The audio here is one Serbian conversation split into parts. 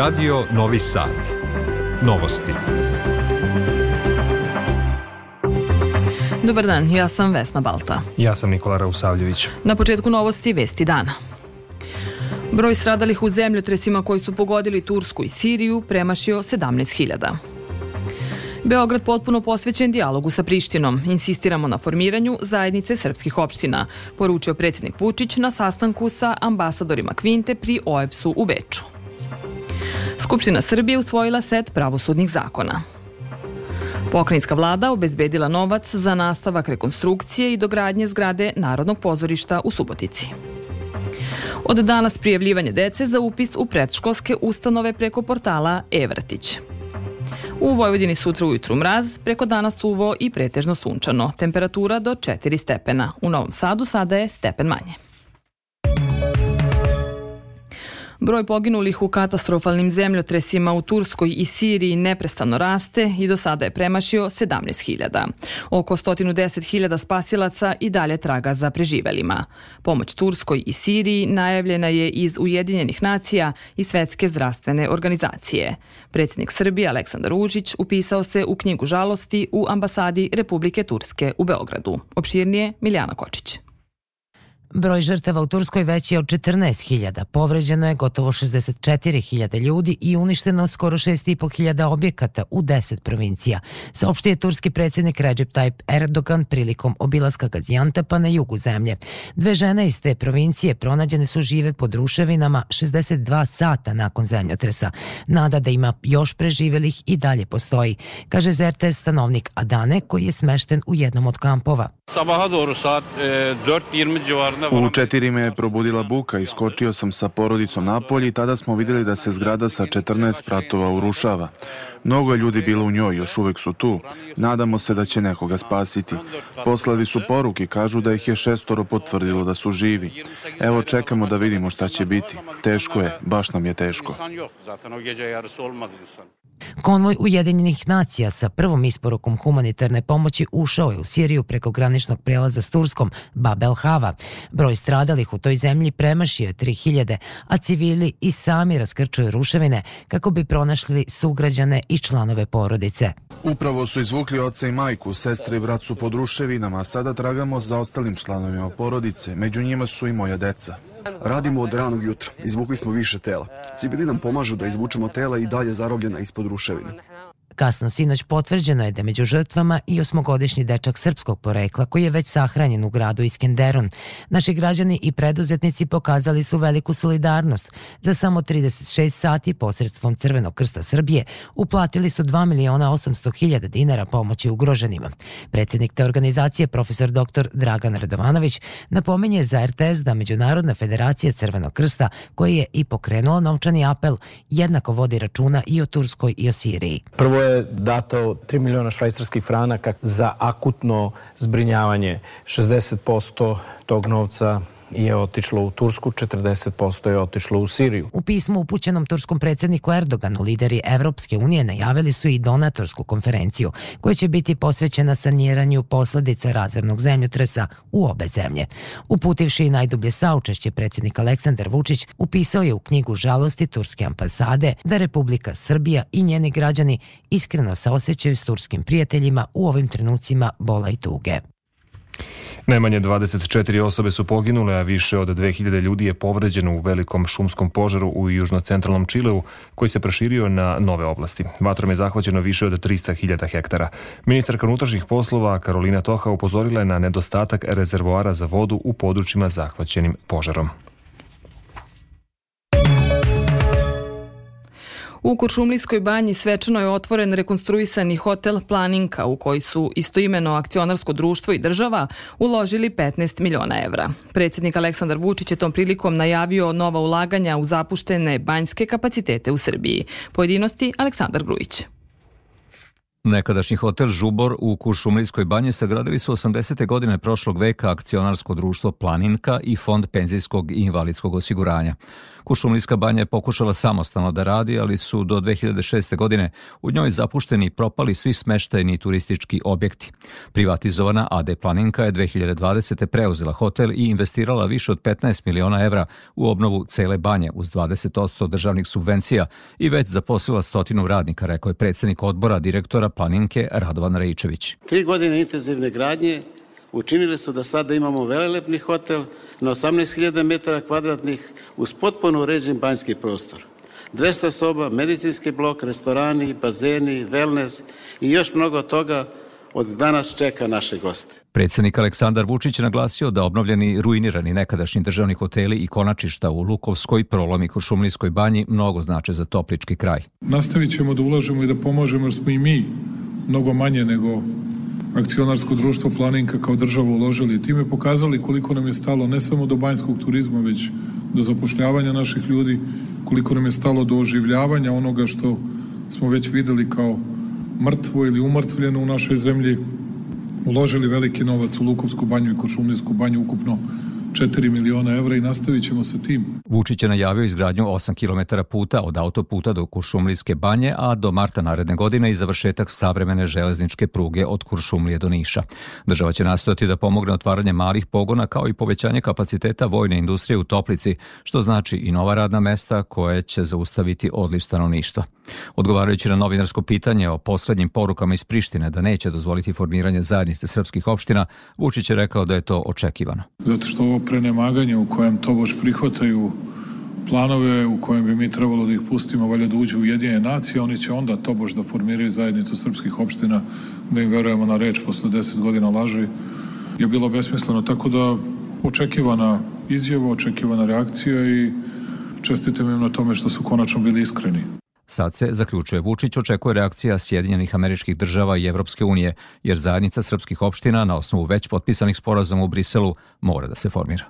Radio Novi Sad. Novosti. Dobar dan, ja sam Vesna Balta. Ja sam Nikola Rausavljević. Na početku novosti Vesti dana. Broj stradalih u zemljotresima koji su pogodili Tursku i Siriju premašio 17.000. Beograd potpuno posvećen dijalogu sa Prištinom. Insistiramo na formiranju zajednice srpskih opština, poručio predsjednik Vučić na sastanku sa ambasadorima Kvinte pri OEPS-u u Beču. Skupština Srbije usvojila set pravosudnih zakona. Pokrajinska vlada obezbedila novac za nastavak rekonstrukcije i dogradnje zgrade Narodnog pozorišta u Subotici. Od danas prijavljivanje dece za upis u predškolske ustanove preko portala e-vrtić. U Vojvodini sutra ujutru mraz, preko dana suvo i pretežno sunčano. Temperatura do 4 stepena. U Novom Sadu sada je stepen manje. Broj poginulih u katastrofalnim zemljotresima u Turskoj i Siriji neprestano raste i do sada je premašio 17.000. Oko 110.000 spasilaca i dalje traga za preživelima. Pomoć Turskoj i Siriji najavljena je iz Ujedinjenih nacija i Svetske zdravstvene organizacije. Predsjednik Srbije Aleksandar Vučić upisao se u knjigu žalosti u ambasadi Republike Turske u Beogradu. Opširnije Miljana Kočić. Broj žrtava u Turskoj veći je od 14.000, povređeno je gotovo 64.000 ljudi i uništeno skoro 6.500 objekata u 10 provincija, saopštio je turski predsjednik Recep Tayyip Erdogan prilikom obilaska Gaziantepa na jugu zemlje. Dve žene iz te provincije pronađene su žive pod ruševinama 62 sata nakon zemljotresa. Nada da ima još preživelih i dalje postoji, kaže za RTS stanovnik Adane koji je smešten u jednom od kampova. Sabaha doğru saat e, 4.20 civarında U četiri me je probudila buka, iskočio sam sa porodicom napolje i tada smo videli da se zgrada sa 14 spratova urušava. Mnogo je ljudi bilo u njoj, još uvek su tu. Nadamo se da će nekoga spasiti. Poslali su poruke, kažu da ih je šestoro potvrdilo da su živi. Evo čekamo da vidimo šta će biti. Teško je, baš nam je teško. Konvoj Ujedinjenih nacija sa prvom isporukom humanitarne pomoći ušao je u Siriju preko graničnog prelaza s Turskom, Bab el Hava. Broj stradalih u toj zemlji premašio je 3000, a civili i sami raskrčuju ruševine kako bi pronašli sugrađane i članove porodice. Upravo su izvukli oca i majku, sestre i brat su pod ruševinama, a sada tragamo za ostalim članovima porodice. Među njima su i moja deca. Radimo od ranog jutra. Izvukli smo više tela. Civili nam pomažu da izvučemo tela i dalje zarobljena ispod ruševina. Kasno sinoć potvrđeno je da među žrtvama i osmogodišnji dečak srpskog porekla koji je već sahranjen u gradu Iskenderun. Naši građani i preduzetnici pokazali su veliku solidarnost. Za samo 36 sati posredstvom Crvenog krsta Srbije uplatili su 2 miliona 800 hiljada dinara pomoći ugroženima. Predsjednik te organizacije, profesor dr. Dragan Radovanović, napominje za RTS da Međunarodna federacija Crvenog krsta, koji je i pokrenuo novčani apel, jednako vodi računa i o Turskoj i o Siriji. Prvo je dato 3 miliona švajcarskih franaka za akutno zbrinjavanje. 60% tog novca je otišlo u Tursku, 40% je otišlo u Siriju. U pismu upućenom turskom predsjedniku Erdoganu lideri Evropske unije najavili su i donatorsku konferenciju koja će biti posvećena saniranju posledica razvernog zemljotresa u obe zemlje. Uputivši i najdublje saučešće predsjednik Aleksandar Vučić upisao je u knjigu žalosti Turske ambasade da Republika Srbija i njeni građani iskreno saosećaju s turskim prijateljima u ovim trenucima bola i tuge. Najmanje 24 osobe su poginule, a više od 2000 ljudi je povređeno u velikom šumskom požaru u južno-centralnom Čileu, koji se proširio na nove oblasti. Vatrom je zahvaćeno više od 300.000 hektara. Ministarka unutrašnjih poslova Karolina Toha upozorila je na nedostatak rezervoara za vodu u područjima zahvaćenim požarom. U Kuršumlijskoj banji svečano je otvoren rekonstruisani hotel Planinka u koji su istoimeno akcionarsko društvo i država uložili 15 miliona evra. Predsjednik Aleksandar Vučić je tom prilikom najavio nova ulaganja u zapuštene banjske kapacitete u Srbiji. Pojedinosti Aleksandar Grujić. Nekadašnji hotel Žubor u Kuršumlijskoj banji sagradili su 80. godine prošlog veka akcionarsko društvo Planinka i Fond penzijskog i invalidskog osiguranja. Kuršumlijska banja je pokušala samostalno da radi, ali su do 2006. godine u njoj zapušteni i propali svi smeštajni turistički objekti. Privatizovana AD Planinka je 2020. preuzela hotel i investirala više od 15 miliona evra u obnovu cele banje uz 20% državnih subvencija i već zaposlila stotinu radnika, rekao je predsednik odbora direktora Planinke Radovan Rejčević. Tri godine intenzivne gradnje učinili su da sada imamo velelepni hotel na 18.000 metara kvadratnih uz potpuno uređen banjski prostor. 200 soba, medicinski blok, restorani, bazeni, wellness i još mnogo toga od danas čeka naše goste. Predsednik Aleksandar Vučić naglasio da obnovljeni ruinirani nekadašnji državni hoteli i konačišta u Lukovskoj, Prolom i Košumlijskoj banji mnogo znače za toplički kraj. Nastavit ćemo da ulažemo i da pomažemo jer smo i mi mnogo manje nego akcionarsko društvo Planinka kao država uložili i time pokazali koliko nam je stalo ne samo do banjskog turizma, već do zapošljavanja naših ljudi, koliko nam je stalo do oživljavanja onoga što smo već videli kao mrtvo ili umrtvljeno u našoj zemlji, uložili veliki novac u Lukovsku banju i Kočumlijsku banju, ukupno 4 miliona evra i nastavit ćemo sa tim. Vučić je najavio izgradnju 8 km puta od autoputa do Kuršumlijske banje, a do marta naredne godine i završetak savremene železničke pruge od Kuršumlije do Niša. Država će nastojati da pomogne otvaranje malih pogona kao i povećanje kapaciteta vojne industrije u Toplici, što znači i nova radna mesta koje će zaustaviti odliv stanovništva. Odgovarajući na novinarsko pitanje o poslednjim porukama iz Prištine da neće dozvoliti formiranje zajednice srpskih opština, Vučić je rekao da je to očekivano. Zato što ovo prenemaganje u kojem to boš prihvataju planove u kojem bi mi trebalo da ih pustimo valja da uđu u jedine nacije, oni će onda to boš da formiraju zajednicu srpskih opština, da im verujemo na reč posle 10 godina laži, je bilo besmisleno. Tako da očekivana izjava, očekivana reakcija i čestitam im na tome što su konačno bili iskreni. Sad se, zaključuje Vučić, očekuje reakcija Sjedinjenih američkih država i Evropske unije, jer zajednica srpskih opština na osnovu već potpisanih sporazuma u Briselu mora da se formira.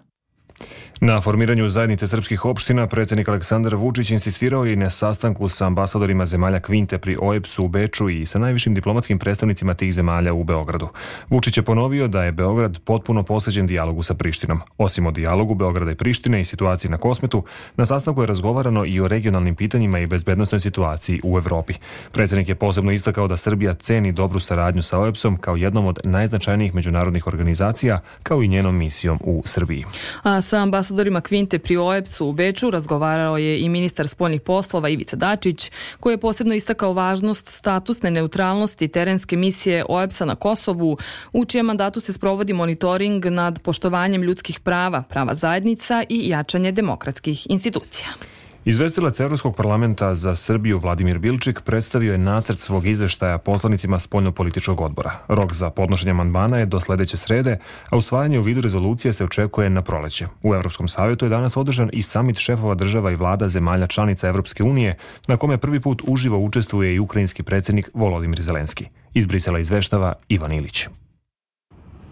Na formiranju zajednice srpskih opština predsjednik Aleksandar Vučić insistirao i na sastanku sa ambasadorima zemalja Kvinte pri OEPS-u u Beču i sa najvišim diplomatskim predstavnicima tih zemalja u Beogradu. Vučić je ponovio da je Beograd potpuno posveđen dijalogu sa Prištinom. Osim o dijalogu Beograda i Prištine i situaciji na Kosmetu, na sastanku je razgovarano i o regionalnim pitanjima i bezbednostnoj situaciji u Evropi. Predsjednik je posebno istakao da Srbija ceni dobru saradnju sa OEPS-om kao jednom od najznačajnijih međunarodnih organizacija, kao i njenom misijom u Srbiji. A sa ambasadorima Kvinte pri OEPS-u u Beču razgovarao je i ministar spoljnih poslova Ivica Dačić, koji je posebno istakao važnost statusne neutralnosti terenske misije OEPS-a na Kosovu, u čijem mandatu se sprovodi monitoring nad poštovanjem ljudskih prava, prava zajednica i jačanje demokratskih institucija. Izvestilac Evropskog parlamenta za Srbiju Vladimir Bilčik predstavio je nacrt svog izveštaja poslanicima spoljnopolitičkog odbora. Rok za podnošenje amandmana je do sledeće srede, a usvajanje u vidu rezolucije se očekuje na proleće. U Evropskom savjetu je danas održan i samit šefova država i vlada zemalja članica Evropske unije, na kome prvi put uživo učestvuje i ukrajinski predsednik Volodimir Zelenski. Iz Brisela izveštava Ivan Ilić.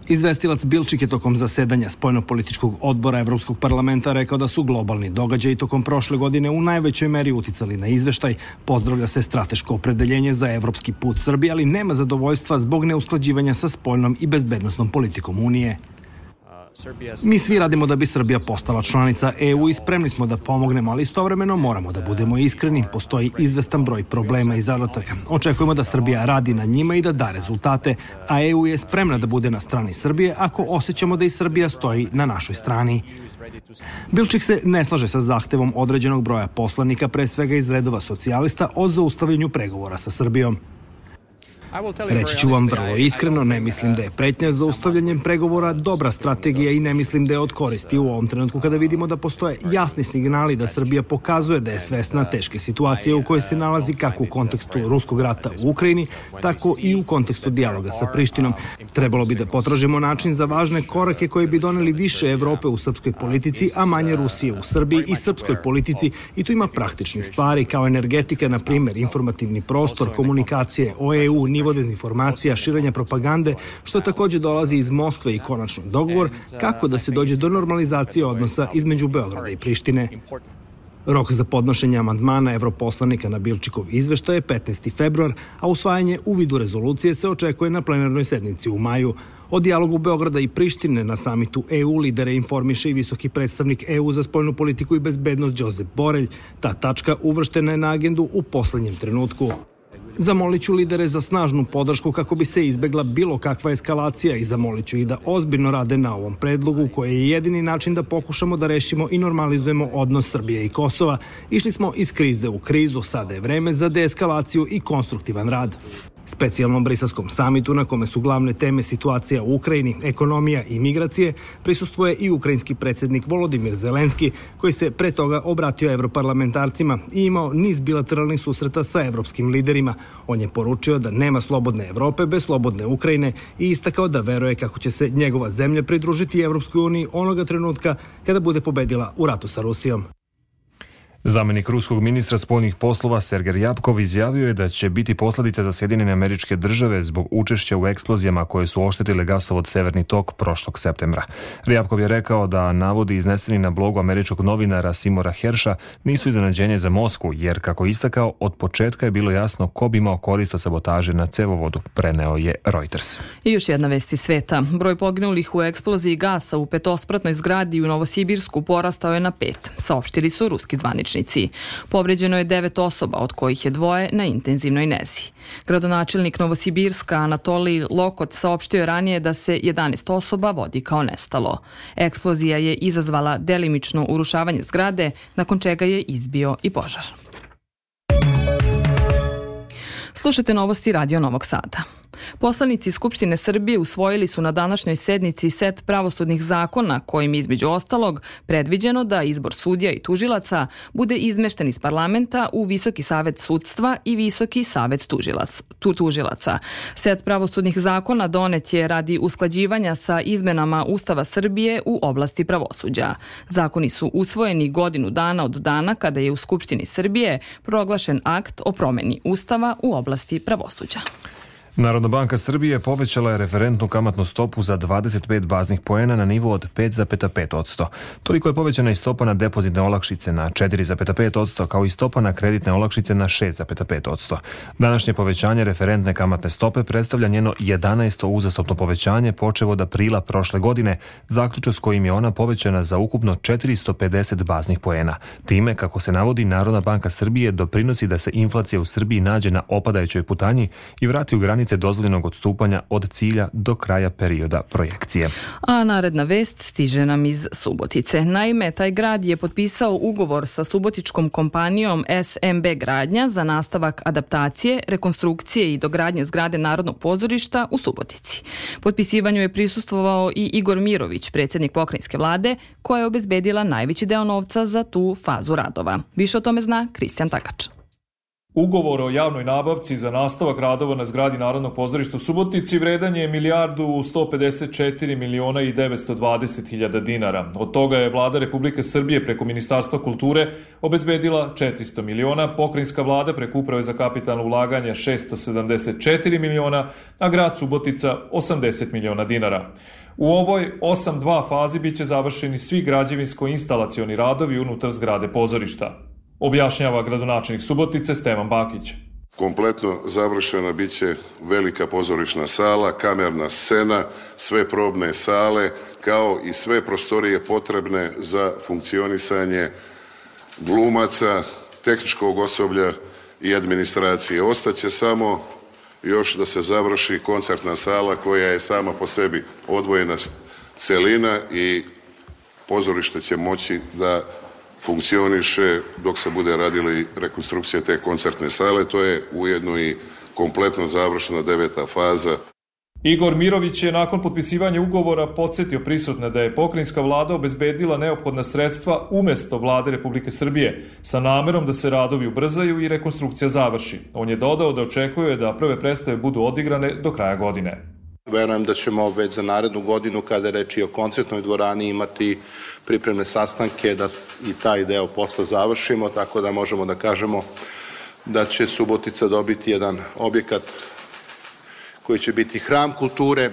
Izvestilac Bilčik je tokom zasedanja Spoljnopolitičkog odbora Evropskog parlamenta rekao da su globalni događaji tokom prošle godine u najvećoj meri uticali na izveštaj. Pozdravlja se strateško opredeljenje za evropski put Srbije, ali nema zadovoljstva zbog neusklađivanja sa spoljnom i bezbednostnom politikom Unije. Mi svi radimo da bi Srbija postala članica EU i spremni smo da pomognemo, ali istovremeno moramo da budemo iskreni. Postoji izvestan broj problema i zadataka. Očekujemo da Srbija radi na njima i da da rezultate, a EU je spremna da bude na strani Srbije ako osjećamo da i Srbija stoji na našoj strani. Bilčik se ne slaže sa zahtevom određenog broja poslanika, pre svega iz redova socijalista, o zaustavljanju pregovora sa Srbijom. Reći ću vam vrlo iskreno, ne mislim da je pretnja za ustavljanjem pregovora dobra strategija i ne mislim da je od koristi u ovom trenutku kada vidimo da postoje jasni signali da Srbija pokazuje da je svesna teške situacije u kojoj se nalazi kako u kontekstu ruskog rata u Ukrajini, tako i u kontekstu dijaloga sa Prištinom. Trebalo bi da potražimo način za važne korake koji bi doneli više Evrope u srpskoj politici, a manje Rusije u Srbiji i srpskoj politici i tu ima praktičnih stvari kao energetika, na primer informativni prostor, komunikacije o EU, nivo dezinformacija, širenja propagande, što takođe dolazi iz Moskve i konačno dogovor kako da se dođe do normalizacije odnosa između Beograda i Prištine. Rok za podnošenje amandmana evroposlanika na Bilčikov izveštaj je 15. februar, a usvajanje u vidu rezolucije se očekuje na plenarnoj sednici u maju. O dijalogu Beograda i Prištine na samitu EU lidere informiše i visoki predstavnik EU za spoljnu politiku i bezbednost Josep Borelj. Ta tačka uvrštena je na agendu u poslednjem trenutku. Zamoliću lidere za snažnu podršku kako bi se izbegla bilo kakva eskalacija i zamoliću ih da ozbiljno rade na ovom predlogu koji je jedini način da pokušamo da rešimo i normalizujemo odnos Srbije i Kosova. Išli smo iz krize u krizu, sada je vreme za deeskalaciju i konstruktivan rad. Specijalnom brisaskom samitu na kome su glavne teme situacija u Ukrajini, ekonomija i migracije, prisustvoje i ukrajinski predsednik Volodimir Zelenski, koji se pre toga obratio evroparlamentarcima i imao niz bilateralnih susreta sa evropskim liderima. On je poručio da nema slobodne Evrope bez slobodne Ukrajine i istakao da veruje kako će se njegova zemlja pridružiti Evropskoj uniji onoga trenutka kada bude pobedila u ratu sa Rusijom. Zamenik ruskog ministra spoljnih poslova Serger Japkov izjavio je da će biti posledice za Sjedinjene američke države zbog učešća u eksplozijama koje su oštetile gasovod Severni tok prošlog septembra. Japkov je rekao da navodi izneseni na blogu američkog novinara Simora Herša nisu iznenađenje za Mosku, jer kako istakao, od početka je bilo jasno ko bi imao korist od sabotaže na cevovodu, preneo je Reuters. I još jedna vesti sveta. Broj poginulih u eksploziji gasa u petospratnoj zgradi u Novosibirsku porastao je na pet, saopštili su ruski zvanični zvaničnici. Povređeno je devet osoba, od kojih je dvoje na intenzivnoj nezi. Gradonačelnik Novosibirska Anatolij Lokot saopštio je ranije da se 11 osoba vodi kao nestalo. Eksplozija je izazvala delimično urušavanje zgrade, nakon čega je izbio i požar. Slušajte novosti Radio Novog Sada. Poslanici Skupštine Srbije usvojili su na današnjoj sednici set pravosudnih zakona kojim između ostalog predviđeno da izbor sudija i tužilaca bude izmešten iz parlamenta u Visoki savet sudstva i Visoki savet tužilac, tu, tužilaca. Set pravosudnih zakona donet je radi usklađivanja sa izmenama Ustava Srbije u oblasti pravosuđa. Zakoni su usvojeni godinu dana od dana kada je u Skupštini Srbije proglašen akt o promeni Ustava u oblasti pravosuđa. Narodna banka Srbije povećala je referentnu kamatnu stopu za 25 baznih poena na nivo od 5,5%. Toliko je povećana i stopa na depozitne olakšice na 4,5%, kao i stopa na kreditne olakšice na 6,5%. Današnje povećanje referentne kamatne stope predstavlja njeno 11. uzastopno povećanje počevo od aprila prošle godine, zaključno s kojim je ona povećana za ukupno 450 baznih poena. Time, kako se navodi, Narodna banka Srbije doprinosi da se inflacija u Srbiji nađe na opadajućoj putanji i vrati u granice dozvoljenog odstupanja od cilja do kraja perioda projekcije. A naredna vest stiže nam iz Subotice. Naime, taj grad je potpisao ugovor sa subotičkom kompanijom SMB Gradnja za nastavak adaptacije, rekonstrukcije i dogradnje zgrade Narodnog pozorišta u Subotici. Potpisivanju je prisustvovao i Igor Mirović, predsjednik pokrajinske vlade, koja je obezbedila najveći deo novca za tu fazu radova. Više o tome zna Kristijan Takač. Ugovor o javnoj nabavci za nastavak radova na zgradi Narodnog pozorišta u Subotici vredan je milijardu 154 miliona i 920 hiljada dinara. Od toga je vlada Republike Srbije preko Ministarstva kulture obezbedila 400 miliona, pokrajinska vlada preko Uprave za kapitalno ulaganje 674 miliona, a grad Subotica 80 miliona dinara. U ovoj 8-2 fazi biće završeni svi građevinsko-instalacioni radovi unutar zgrade pozorišta objašnjava gradonačelnik Subotice Stevan Bakić. Kompletno završena biće velika pozorišna sala, kamerna scena, sve probne sale, kao i sve prostorije potrebne za funkcionisanje glumaca, tehničkog osoblja i administracije. Ostaće samo još da se završi koncertna sala koja je sama po sebi odvojena celina i pozorište će moći da funkcioniše dok se bude radila i rekonstrukcija te koncertne sale. To je ujedno i kompletno završena deveta faza. Igor Mirović je nakon potpisivanja ugovora podsjetio prisutne da je pokrinjska vlada obezbedila neophodna sredstva umesto vlade Republike Srbije sa namerom da se radovi ubrzaju i rekonstrukcija završi. On je dodao da očekuje da prve predstave budu odigrane do kraja godine. Verujem da ćemo već za narednu godinu kada je reči o koncertnoj dvorani imati pripremne sastanke da i taj deo posla završimo, tako da možemo da kažemo da će Subotica dobiti jedan objekat koji će biti hram kulture,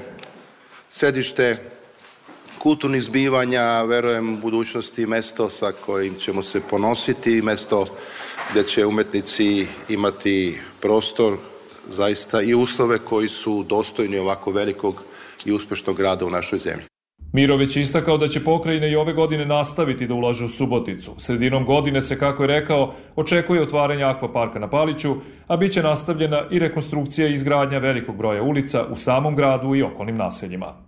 sedište kulturnih zbivanja, verujem u budućnosti mesto sa kojim ćemo se ponositi, mesto gde će umetnici imati prostor zaista i uslove koji su dostojni ovako velikog i uspešnog rada u našoj zemlji. Mirović je istakao da će pokrajine i ove godine nastaviti da ulaže u Suboticu. Sredinom godine se, kako je rekao, očekuje otvaranje akvaparka na Paliću, a bit će nastavljena i rekonstrukcija i izgradnja velikog broja ulica u samom gradu i okolnim naseljima.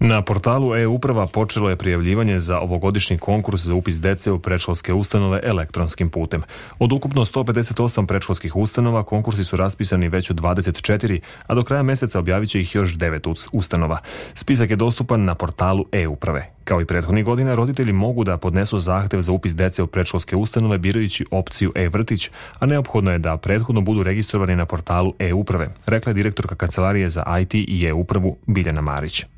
Na portalu e-uprava počelo je prijavljivanje za ovogodišnji konkurs za upis dece u predškolske ustanove elektronskim putem. Od ukupno 158 predškolskih ustanova konkursi su raspisani već u 24, a do kraja meseca objavit će ih još 9 ustanova. Spisak je dostupan na portalu e-uprave. Kao i prethodnih godina, roditelji mogu da podnesu zahtev za upis dece u predškolske ustanove birajući opciju e-vrtić, a neophodno je da prethodno budu registrovani na portalu e-uprave, rekla je direktorka Kancelarije za IT i e-upravu Biljana Marić.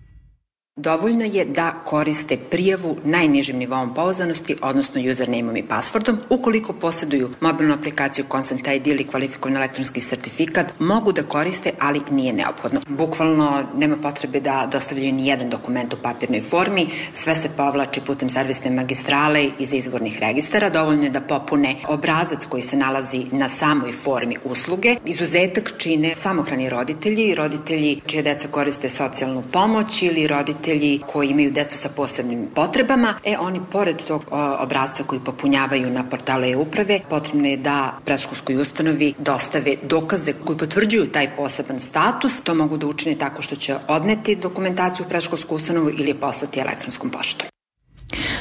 Dovoljno je da koriste prijavu najnižim nivom pouzdanosti, odnosno usernameom i passwordom. Ukoliko posjeduju mobilnu aplikaciju Consent ID ili kvalifikovan elektronski sertifikat, mogu da koriste, ali nije neophodno. Bukvalno nema potrebe da dostavljaju ni jedan dokument u papirnoj formi, sve se povlači putem servisne magistrale iz izvornih registara, dovoljno je da popune obrazac koji se nalazi na samoj formi usluge. Izuzetak čine samohrani roditelji, roditelji čije deca koriste socijalnu pomoć ili roditelji roditelji koji imaju decu sa posebnim potrebama, e oni pored tog obrazca koji popunjavaju na portalu e-uprave, potrebno je da predškolskoj ustanovi dostave dokaze koji potvrđuju taj poseban status. To mogu da učine tako što će odneti dokumentaciju u predškolsku ustanovu ili je poslati elektronskom poštom.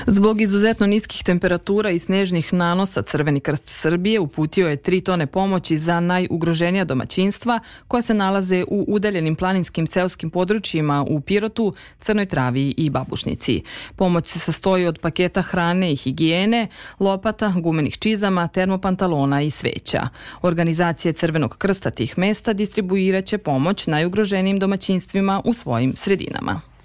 Zbog izuzetno niskih temperatura i snežnih nanosa Crveni krst Srbije uputio je 3 tone pomoći za najugroženija domaćinstva koja se nalaze u udaljenim planinskim seoskim područjima u Pirotu, Crnoj Travi i Babušnici. Pomoć se sastoji od paketa hrane i higijene, lopata, gumenih čizama, termopantalona i sveća. Organizacije Crvenog krsta tih mesta distribuiraće pomoć najugroženijim domaćinstvima u svojim sredinama.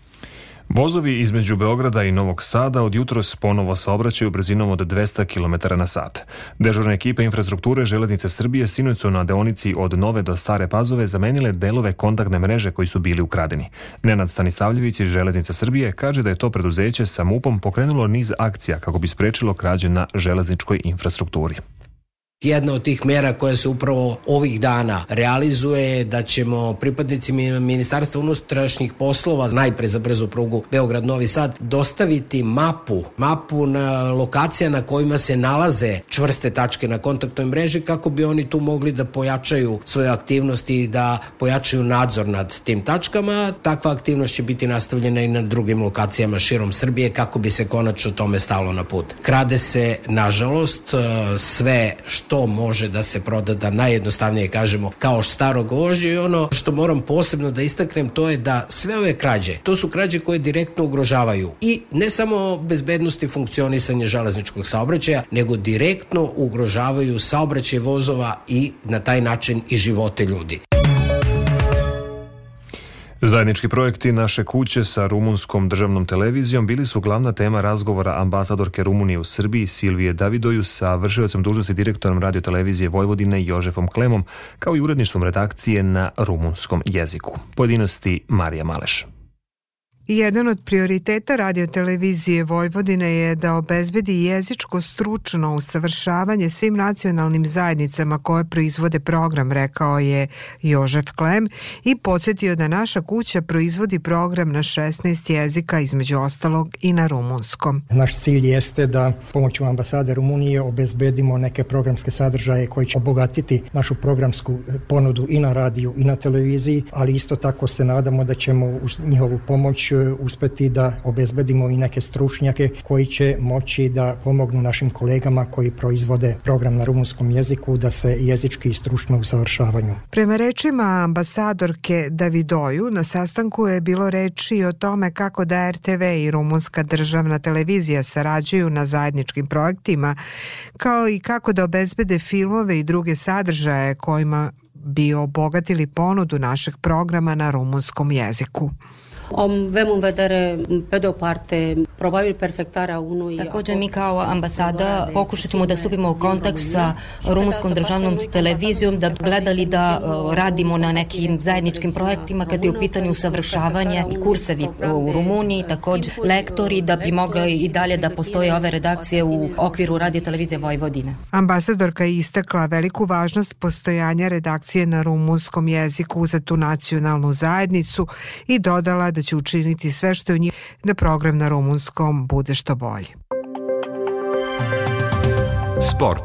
Vozovi između Beograda i Novog Sada od jutros ponovo saobraćaju brzinom od 200 km na sat. Dežurne ekipe infrastrukture Železnice Srbije sinoć su na deonici od Nove do Stare Pazove zamenile delove kontaktne mreže koji su bili ukradeni. Nenad Stanislavljević iz Železnice Srbije kaže da je to preduzeće sa MUP-om pokrenulo niz akcija kako bi sprečilo krađe na železničkoj infrastrukturi. Jedna od tih mera koja se upravo ovih dana realizuje je da ćemo pripadnicima Ministarstva unutrašnjih poslova najpre za brzu prugu Beograd-Novi Sad dostaviti mapu, mapu na lokacija na kojima se nalaze čvrste tačke na kontaktnoj mreži kako bi oni tu mogli da pojačaju svoje aktivnosti i da pojačaju nadzor nad tim tačkama. Takva aktivnost će biti nastavljena i na drugim lokacijama širom Srbije kako bi se konačno tome stalo na put. Krade se, nažalost, sve što to može da se proda da najjednostavnije kažemo kao staro gvožđe i ono što moram posebno da istaknem to je da sve ove krađe, to su krađe koje direktno ugrožavaju i ne samo bezbednosti funkcionisanja železničkog saobraćaja, nego direktno ugrožavaju saobraćaj vozova i na taj način i živote ljudi. Zajednički projekti naše kuće sa rumunskom državnom televizijom bili su glavna tema razgovora ambasadorke Rumunije u Srbiji Silvije Davidoju sa vršiocem dužnosti direktorom radiotelevizije Vojvodine Jožefom Klemom kao i uredništvom redakcije na rumunskom jeziku. Pojedinosti Marija Maleš. Jedan od prioriteta radiotelevizije Vojvodine je da obezbedi jezičko stručno usavršavanje svim nacionalnim zajednicama koje proizvode program, rekao je Jožef Klem i podsjetio da naša kuća proizvodi program na 16 jezika, između ostalog i na rumunskom. Naš cilj jeste da pomoću ambasade Rumunije obezbedimo neke programske sadržaje koji će obogatiti našu programsku ponudu i na radiju i na televiziji, ali isto tako se nadamo da ćemo uz njihovu pomoć uspeti da obezbedimo i neke stručnjake koji će moći da pomognu našim kolegama koji proizvode program na rumunskom jeziku da se jezički i stručno usavršavanju. Prema rečima ambasadorke Davidoju, na sastanku je bilo reči o tome kako da RTV i rumunska državna televizija sarađuju na zajedničkim projektima, kao i kako da obezbede filmove i druge sadržaje kojima bi obogatili ponudu našeg programa na rumunskom jeziku. Om vem în vedere, pe de o parte, probabil perfectarea unui... Takođe mi kao ambasada pokušat ćemo da stupimo u kontakt sa rumunskom državnom televizijom, da gledali da uh, radimo na nekim zajedničkim projektima kad je u pitanju usavršavanje i kursevi u Rumuniji, takođe lektori da bi mogli i dalje da postoje ove redakcije u okviru radio televizije Vojvodine. Ambasadorka je istakla veliku važnost postojanja redakcije na rumunskom jeziku za tu nacionalnu zajednicu i dodala da će učiniti sve što je u njih da program na rumunskom bude što bolji. Sport.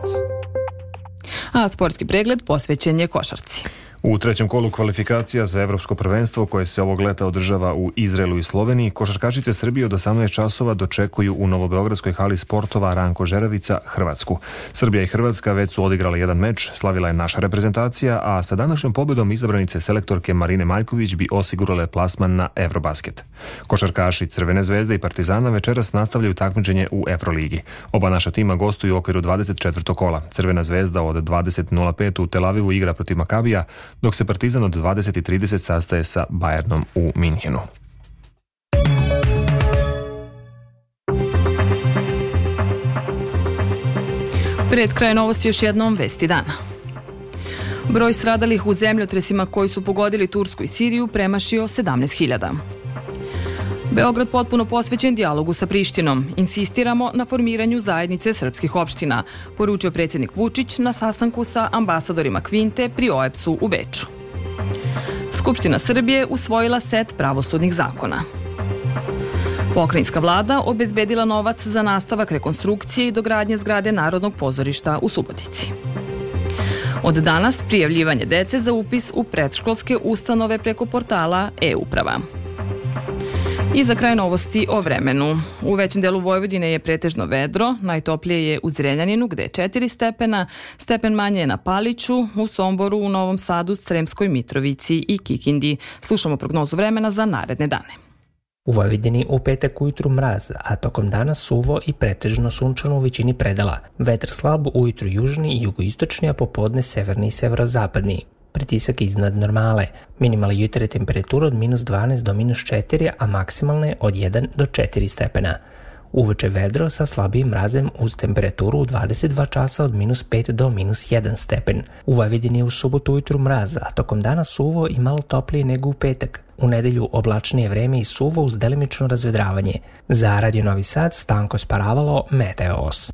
A sportski pregled posvećen je košarci. U trećem kolu kvalifikacija za evropsko prvenstvo koje se ovog leta održava u Izraelu i Sloveniji, košarkašice Srbije od 18 časova dočekuju u Novobeogradskoj hali sportova Ranko Žeravica Hrvatsku. Srbija i Hrvatska već su odigrale jedan meč, slavila je naša reprezentacija, a sa današnjom pobedom izabranice selektorke Marine Maljković bi osigurale plasman na Eurobasket. Košarkaši Crvene zvezde i Partizana večeras nastavljaju takmičenje u Euroligi. Oba naša tima gostuju u okviru 24. kola. Crvena zvezda od 20.05 u Tel Avivu igra protiv Makabija, dok se Partizan od 20.30 sastaje sa Bayernom u Minhenu. Pred kraj novosti još jednom vesti dana. Broj stradalih u zemljotresima koji su pogodili Tursku i Siriju premašio 17.000. Beograd potpuno posvećen dijalogu sa Prištinom. Insistiramo na formiranju zajednice srpskih opština, poručio predsjednik Vučić na sastanku sa ambasadorima Kvinte pri OEPS-u u Beču. Skupština Srbije usvojila set pravosudnih zakona. Pokrajinska vlada obezbedila novac za nastavak rekonstrukcije i dogradnje zgrade Narodnog pozorišta u Subotici. Od danas prijavljivanje dece za upis u predškolske ustanove preko portala e-uprava. I za kraj novosti o vremenu. U većem delu Vojvodine je pretežno vedro, najtoplije je u Zrenjaninu gde je 4 stepena, stepen manje je na Paliću, u Somboru, u Novom Sadu, Sremskoj Mitrovici i Kikindi. Slušamo prognozu vremena za naredne dane. U Vojvodini u petak ujutru mraz, a tokom dana suvo i pretežno sunčano u većini predela. Vetar slab ujutru južni i jugoistočni, a popodne severni i severozapadni pritisak iznad normale. Minimalna jutra temperatura od minus 12 do minus 4, a maksimalne od 1 do 4 stepena. Uveče vedro sa slabijim mrazem uz temperaturu u 22 časa od minus 5 do minus 1 stepen. U Vojvodini je u subotu ujutru mraz, a tokom dana suvo i malo toplije nego u petak. U nedelju oblačnije vreme i suvo uz delimično razvedravanje. Za Radio Novi Sad Stanko Sparavalo, Meteos.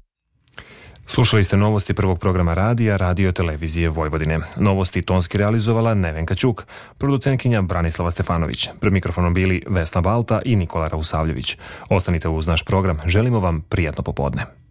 Slušali ste novosti prvog programa radija Radio Televizije Vojvodine. Novosti tonski realizovala Nevenka Ćuk, producentkinja Branislava Stefanović. Pred mikrofonom bili Vesna Balta i Nikola Rausavljević. Ostanite uz naš program. Želimo vam prijatno popodne.